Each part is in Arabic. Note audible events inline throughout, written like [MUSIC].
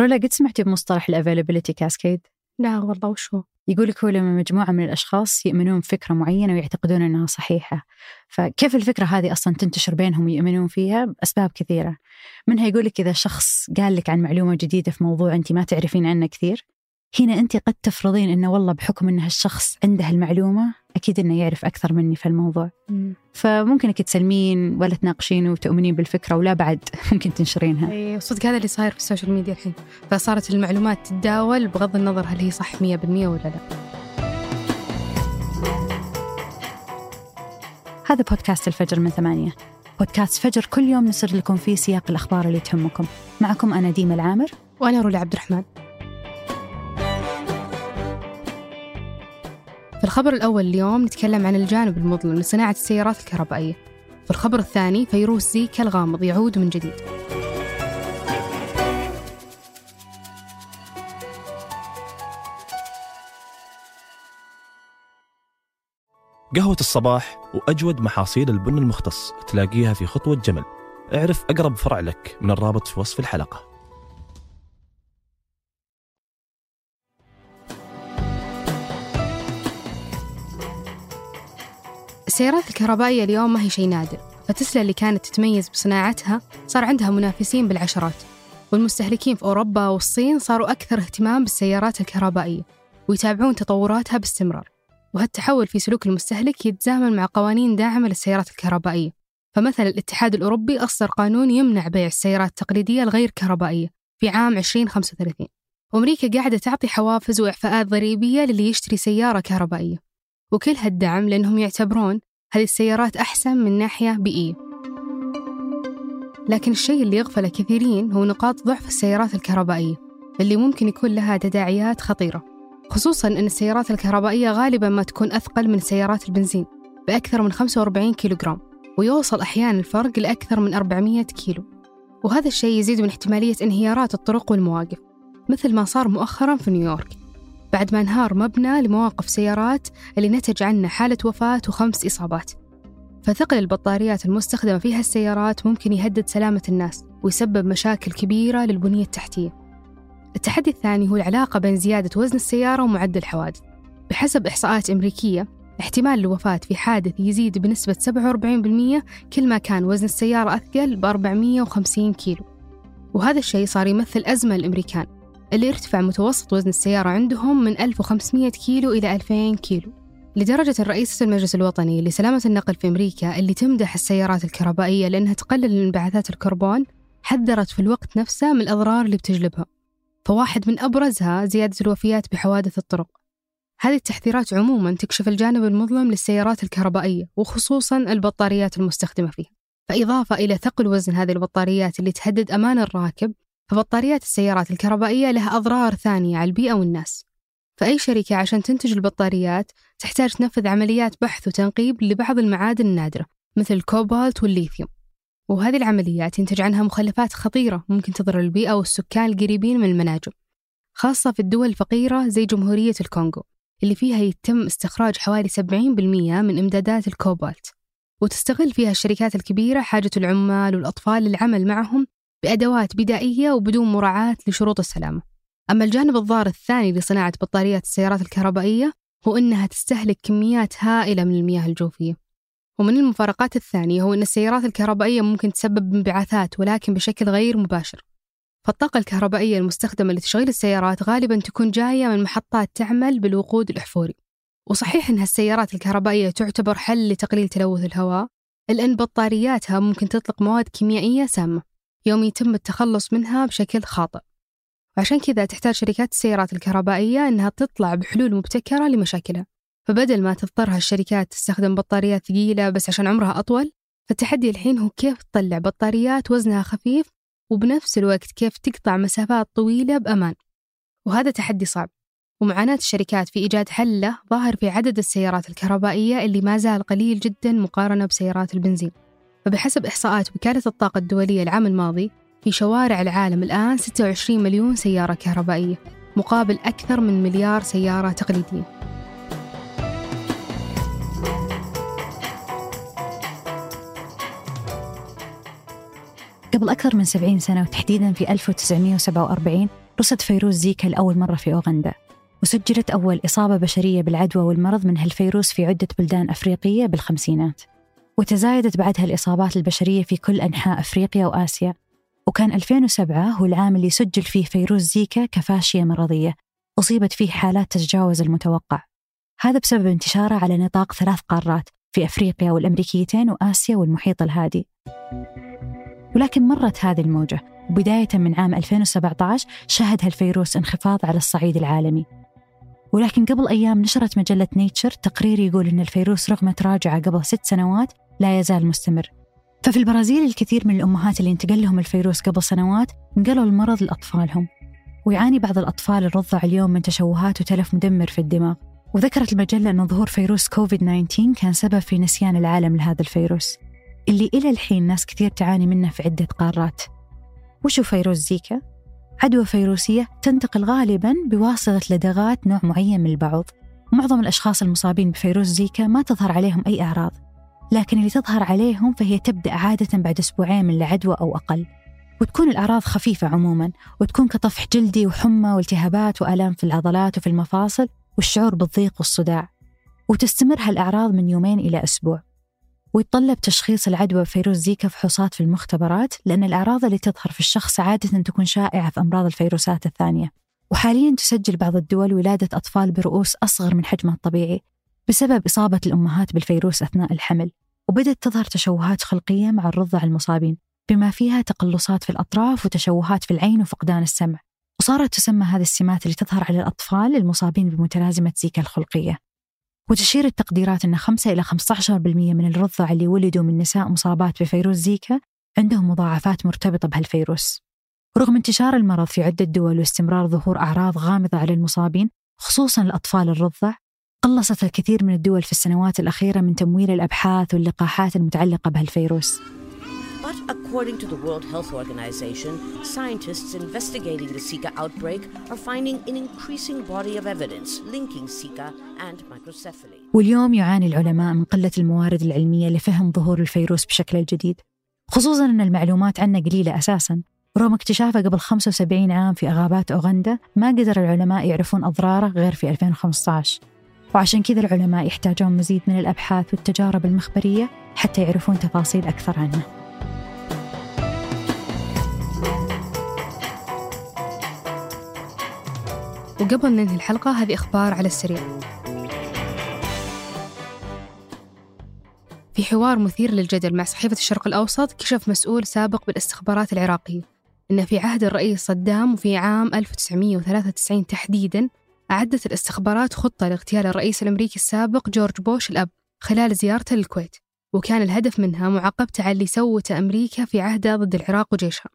رولا قد سمعتي بمصطلح الافيلابيلتي كاسكيد؟ لا والله وش هو؟ يقول لك هو لما مجموعة من الأشخاص يؤمنون بفكرة معينة ويعتقدون أنها صحيحة فكيف الفكرة هذه أصلا تنتشر بينهم ويؤمنون فيها بأسباب كثيرة منها يقول لك إذا شخص قال لك عن معلومة جديدة في موضوع أنت ما تعرفين عنه كثير هنا أنت قد تفرضين أنه والله بحكم أن هالشخص عنده المعلومة أكيد أنه يعرف أكثر مني في الموضوع. مم. فممكن انك تسلمين ولا تناقشين وتؤمنين بالفكرة ولا بعد [LAUGHS] ممكن تنشرينها. اي صدق هذا اللي صاير في ال social media الحين. فصارت المعلومات تتداول بغض النظر هل هي صح 100% ولا لا. هذا بودكاست الفجر من ثمانية. بودكاست فجر كل يوم نسرد لكم فيه سياق الأخبار اللي تهمكم. معكم أنا ديمة العامر. وأنا رولا عبد الرحمن. الخبر الأول اليوم نتكلم عن الجانب المظلم لصناعة السيارات الكهربائية. في الخبر الثاني فيروس زيكا الغامض يعود من جديد. قهوة الصباح وأجود محاصيل البن المختص تلاقيها في خطوة جمل. اعرف أقرب فرع لك من الرابط في وصف الحلقة. السيارات الكهربائية اليوم ما هي شيء نادر فتسلا اللي كانت تتميز بصناعتها صار عندها منافسين بالعشرات والمستهلكين في أوروبا والصين صاروا أكثر اهتمام بالسيارات الكهربائية ويتابعون تطوراتها باستمرار وهالتحول في سلوك المستهلك يتزامن مع قوانين داعمة للسيارات الكهربائية فمثلا الاتحاد الأوروبي أصدر قانون يمنع بيع السيارات التقليدية الغير كهربائية في عام 2035 وأمريكا قاعدة تعطي حوافز وإعفاءات ضريبية للي يشتري سيارة كهربائية. وكل هالدعم لأنهم يعتبرون هذه السيارات أحسن من ناحية بيئية لكن الشيء اللي يغفله كثيرين هو نقاط ضعف السيارات الكهربائية اللي ممكن يكون لها تداعيات خطيرة. خصوصا أن السيارات الكهربائية غالبا ما تكون أثقل من سيارات البنزين بأكثر من 45 كيلوغرام ويوصل أحيانا الفرق لأكثر من 400 كيلو. وهذا الشيء يزيد من احتمالية انهيارات الطرق والمواقف مثل ما صار مؤخرا في نيويورك. بعد ما انهار مبنى لمواقف سيارات اللي نتج عنه حالة وفاة وخمس إصابات. فثقل البطاريات المستخدمة في هالسيارات ممكن يهدد سلامة الناس ويسبب مشاكل كبيرة للبنية التحتية. التحدي الثاني هو العلاقة بين زيادة وزن السيارة ومعدل الحوادث. بحسب إحصاءات أمريكية احتمال الوفاة في حادث يزيد بنسبة 47% كل ما كان وزن السيارة أثقل ب 450 كيلو. وهذا الشيء صار يمثل أزمة للأمريكان. اللي ارتفع متوسط وزن السيارة عندهم من 1500 كيلو إلى 2000 كيلو. لدرجة رئيسة المجلس الوطني لسلامة النقل في أمريكا اللي تمدح السيارات الكهربائية لأنها تقلل انبعاثات الكربون حذرت في الوقت نفسه من الأضرار اللي بتجلبها. فواحد من أبرزها زيادة الوفيات بحوادث الطرق. هذه التحذيرات عموما تكشف الجانب المظلم للسيارات الكهربائية وخصوصا البطاريات المستخدمة فيها. فإضافة إلى ثقل وزن هذه البطاريات اللي تهدد أمان الراكب فبطاريات السيارات الكهربائية لها أضرار ثانية على البيئة والناس. فأي شركة عشان تنتج البطاريات تحتاج تنفذ عمليات بحث وتنقيب لبعض المعادن النادرة مثل الكوبالت والليثيوم. وهذه العمليات ينتج عنها مخلفات خطيرة ممكن تضر البيئة والسكان القريبين من المناجم خاصة في الدول الفقيرة زي جمهورية الكونغو اللي فيها يتم استخراج حوالي 70% من إمدادات الكوبالت. وتستغل فيها الشركات الكبيرة حاجة العمال والأطفال للعمل معهم بأدوات بدائية وبدون مراعاة لشروط السلامة. أما الجانب الضار الثاني لصناعة بطاريات السيارات الكهربائية هو أنها تستهلك كميات هائلة من المياه الجوفية. ومن المفارقات الثانية هو أن السيارات الكهربائية ممكن تسبب انبعاثات ولكن بشكل غير مباشر. فالطاقة الكهربائية المستخدمة لتشغيل السيارات غالبا تكون جاية من محطات تعمل بالوقود الأحفوري. وصحيح أن هالسيارات الكهربائية تعتبر حل لتقليل تلوث الهواء إلا أن بطارياتها ممكن تطلق مواد كيميائية سامة. يوم يتم التخلص منها بشكل خاطئ. وعشان كذا تحتاج شركات السيارات الكهربائية أنها تطلع بحلول مبتكرة لمشاكلها. فبدل ما تضطر هالشركات تستخدم بطاريات ثقيلة بس عشان عمرها أطول فالتحدي الحين هو كيف تطلع بطاريات وزنها خفيف وبنفس الوقت كيف تقطع مسافات طويلة بأمان. وهذا تحدي صعب. ومعاناة الشركات في إيجاد حل له ظاهر في عدد السيارات الكهربائية اللي ما زال قليل جدا مقارنة بسيارات البنزين. فبحسب إحصاءات وكالة الطاقة الدولية العام الماضي في شوارع العالم الآن 26 مليون سيارة كهربائية مقابل أكثر من مليار سيارة تقليدية. قبل أكثر من 70 سنة وتحديدا في 1947 رصد فيروس زيكا لأول مرة في أوغندا. وسجلت أول إصابة بشرية بالعدوى والمرض من هالفيروس في عدة بلدان أفريقية بالخمسينات. وتزايدت بعدها الإصابات البشرية في كل أنحاء أفريقيا وآسيا. وكان 2007 هو العام اللي سجل فيه فيروس زيكا كفاشية مرضية أصيبت فيه حالات تتجاوز المتوقع. هذا بسبب انتشاره على نطاق ثلاث قارات في أفريقيا والأمريكيتين وآسيا والمحيط الهادي. ولكن مرت هذه الموجة. وبداية من عام 2017 شهد هالفيروس انخفاض على الصعيد العالمي. ولكن قبل أيام نشرت مجلة Nature تقرير يقول أن الفيروس رغم تراجعه قبل ست سنوات لا يزال مستمر. ففي البرازيل الكثير من الأمهات اللي انتقل لهم الفيروس قبل سنوات نقلوا المرض لأطفالهم ويعاني بعض الأطفال الرضع اليوم من تشوهات وتلف مدمر في الدماغ. وذكرت المجلة أن ظهور فيروس كوفيد 19 كان سبب في نسيان العالم لهذا الفيروس اللي إلى الحين ناس كثير تعاني منه في عدة قارات. وشو فيروس زيكا؟ عدوى فيروسية تنتقل غالبا بواسطة لدغات نوع معين من البعوض. معظم الأشخاص المصابين بفيروس زيكا ما تظهر عليهم أي أعراض. لكن اللي تظهر عليهم فهي تبدأ عادة بعد أسبوعين من العدوى أو أقل. وتكون الأعراض خفيفة عموما وتكون كطفح جلدي وحمى والتهابات وآلام في العضلات وفي المفاصل والشعور بالضيق والصداع. وتستمر هالأعراض من يومين إلى أسبوع. ويتطلب تشخيص العدوى بفيروس زيكا فحوصات في المختبرات لأن الأعراض اللي تظهر في الشخص عادة تكون شائعة في أمراض الفيروسات الثانية. وحاليا تسجل بعض الدول ولادة أطفال برؤوس أصغر من حجمها الطبيعي بسبب إصابة الأمهات بالفيروس أثناء الحمل وبدأت تظهر تشوهات خلقية مع الرضع المصابين بما فيها تقلصات في الأطراف وتشوهات في العين وفقدان السمع. وصارت تسمى هذه السمات اللي تظهر على الأطفال المصابين بمتلازمة زيكا الخلقية. وتشير التقديرات أن 5 إلى 15% من الرضع اللي ولدوا من نساء مصابات بفيروس زيكا عندهم مضاعفات مرتبطة بهالفيروس. رغم انتشار المرض في عدة دول واستمرار ظهور أعراض غامضة على المصابين خصوصا الأطفال الرضع قلصت الكثير من الدول في السنوات الأخيرة من تمويل الأبحاث واللقاحات المتعلقة بهالفيروس. But according to the World Health Organization, scientists investigating the Zika outbreak are finding an increasing body of evidence linking Zika and microcephaly. واليوم يعاني العلماء من قلة الموارد العلمية لفهم ظهور الفيروس بشكل الجديد خصوصا أن المعلومات عنه قليلة أساسا. رغم اكتشافه قبل 75 عام في غابات أوغندا ما قدر العلماء يعرفون أضراره غير في 2015 وعشان كذا العلماء يحتاجون مزيد من الأبحاث والتجارب المخبرية حتى يعرفون تفاصيل أكثر عنه. وقبل ننهي الحلقة هذه أخبار على السريع. في حوار مثير للجدل مع صحيفة الشرق الأوسط كشف مسؤول سابق بالاستخبارات العراقية أن في عهد الرئيس صدام وفي عام 1993 تحديداً أعدت الاستخبارات خطة لاغتيال الرئيس الأمريكي السابق جورج بوش الأب خلال زيارته للكويت وكان الهدف منها معاقبته على اللي سوته أمريكا في عهده ضد العراق وجيشها.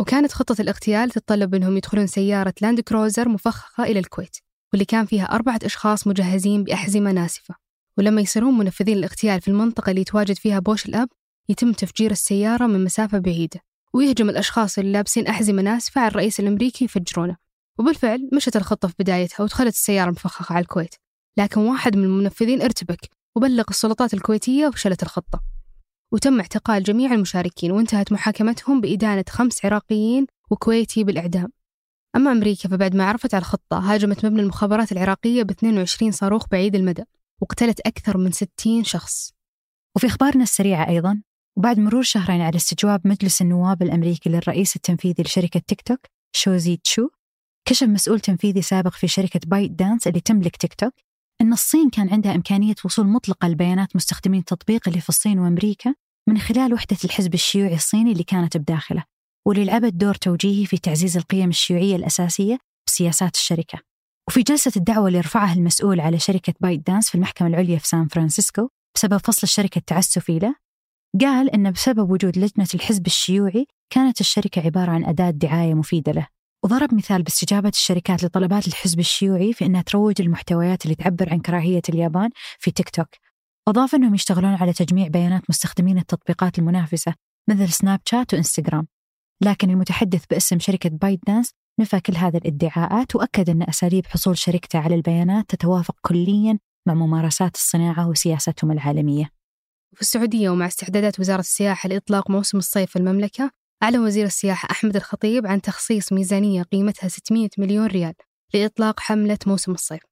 وكانت خطة الاغتيال تتطلب منهم يدخلون سيارة Land Cruiser مفخخة إلى الكويت واللي كان فيها أربعة أشخاص مجهزين بأحزمة ناسفة. ولما يصيرون منفذين الاغتيال في المنطقة اللي يتواجد فيها بوش الأب يتم تفجير السيارة من مسافة بعيدة ويهجم الأشخاص اللي لابسين أحزمة ناسفة على الرئيس الأمريكي يفجرونه وبالفعل مشت الخطة في بدايتها ودخلت السيارة المفخخة على الكويت. لكن واحد من المنفذين ارتبك وبلغ السلطات الكويتية وفشلت الخطة. وتم اعتقال جميع المشاركين وانتهت محاكمتهم بإدانة خمس عراقيين وكويتي بالإعدام. أما أمريكا فبعد ما عرفت على الخطة هاجمت مبنى المخابرات العراقية ب 22 صاروخ بعيد المدى وقتلت أكثر من 60 شخص. وفي أخبارنا السريعة أيضا وبعد مرور شهرين على استجواب مجلس النواب الأمريكي للرئيس التنفيذي لشركة تيك توك شوزي تشو كشف مسؤول تنفيذي سابق في شركة بايت دانس اللي تملك تيك توك أن الصين كان عندها إمكانية وصول مطلقة لبيانات مستخدمين التطبيق اللي في الصين وأمريكا من خلال وحدة الحزب الشيوعي الصيني اللي كانت بداخله واللي لعبت دور توجيهي في تعزيز القيم الشيوعية الأساسية بسياسات الشركة. وفي جلسة الدعوى اللي رفعها المسؤول على شركة ByteDance في المحكمة العليا في سان فرانسيسكو بسبب فصل الشركة التعسفي له قال أن بسبب وجود لجنة الحزب الشيوعي كانت الشركة عبارة عن أداة دعاية مفيدة له. وضرب مثال باستجابة الشركات لطلبات الحزب الشيوعي في أنها تروج المحتويات اللي تعبر عن كراهية اليابان في تيك توك. أضاف أنهم يشتغلون على تجميع بيانات مستخدمين التطبيقات المنافسة مثل سناب شات وإنستغرام. لكن المتحدث باسم شركة بايت دانس نفى كل هذه الادعاءات وأكد أن أساليب حصول شركته على البيانات تتوافق كليا مع ممارسات الصناعة وسياستهم العالمية. في السعودية ومع استعدادات وزارة السياحة لإطلاق موسم الصيف في المملكة أعلن وزير السياحة أحمد الخطيب عن تخصيص ميزانية قيمتها 600 مليون ريال لإطلاق حملة موسم الصيف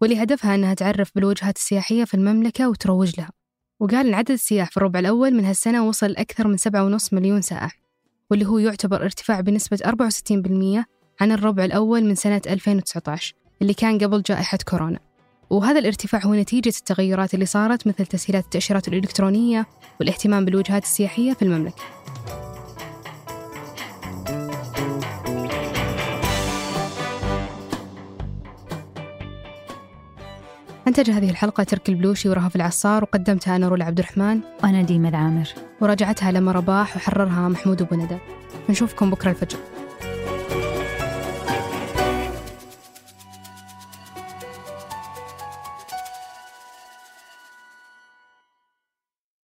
واللي هدفها أنها تعرف بالوجهات السياحية في المملكة وتروج لها. وقال إن عدد السياح في الربع الأول من هالسنة وصل لأكثر من 7.5 مليون سائح واللي هو يعتبر ارتفاع بنسبة 64% عن الربع الأول من سنة 2019 اللي كان قبل جائحة كورونا. وهذا الارتفاع هو نتيجة التغيرات اللي صارت مثل تسهيلات التأشيرات الإلكترونية والاهتمام بالوجهات السياحية في المملكة. أنتج هذه الحلقة ترك البلوشي ورهف العصار وقدمتها أنا رولا عبد الرحمن وأنا ديمة العامر. وراجعتها لما رباح وحررها محمود أبو ندى. نشوفكم بكرة الفجر.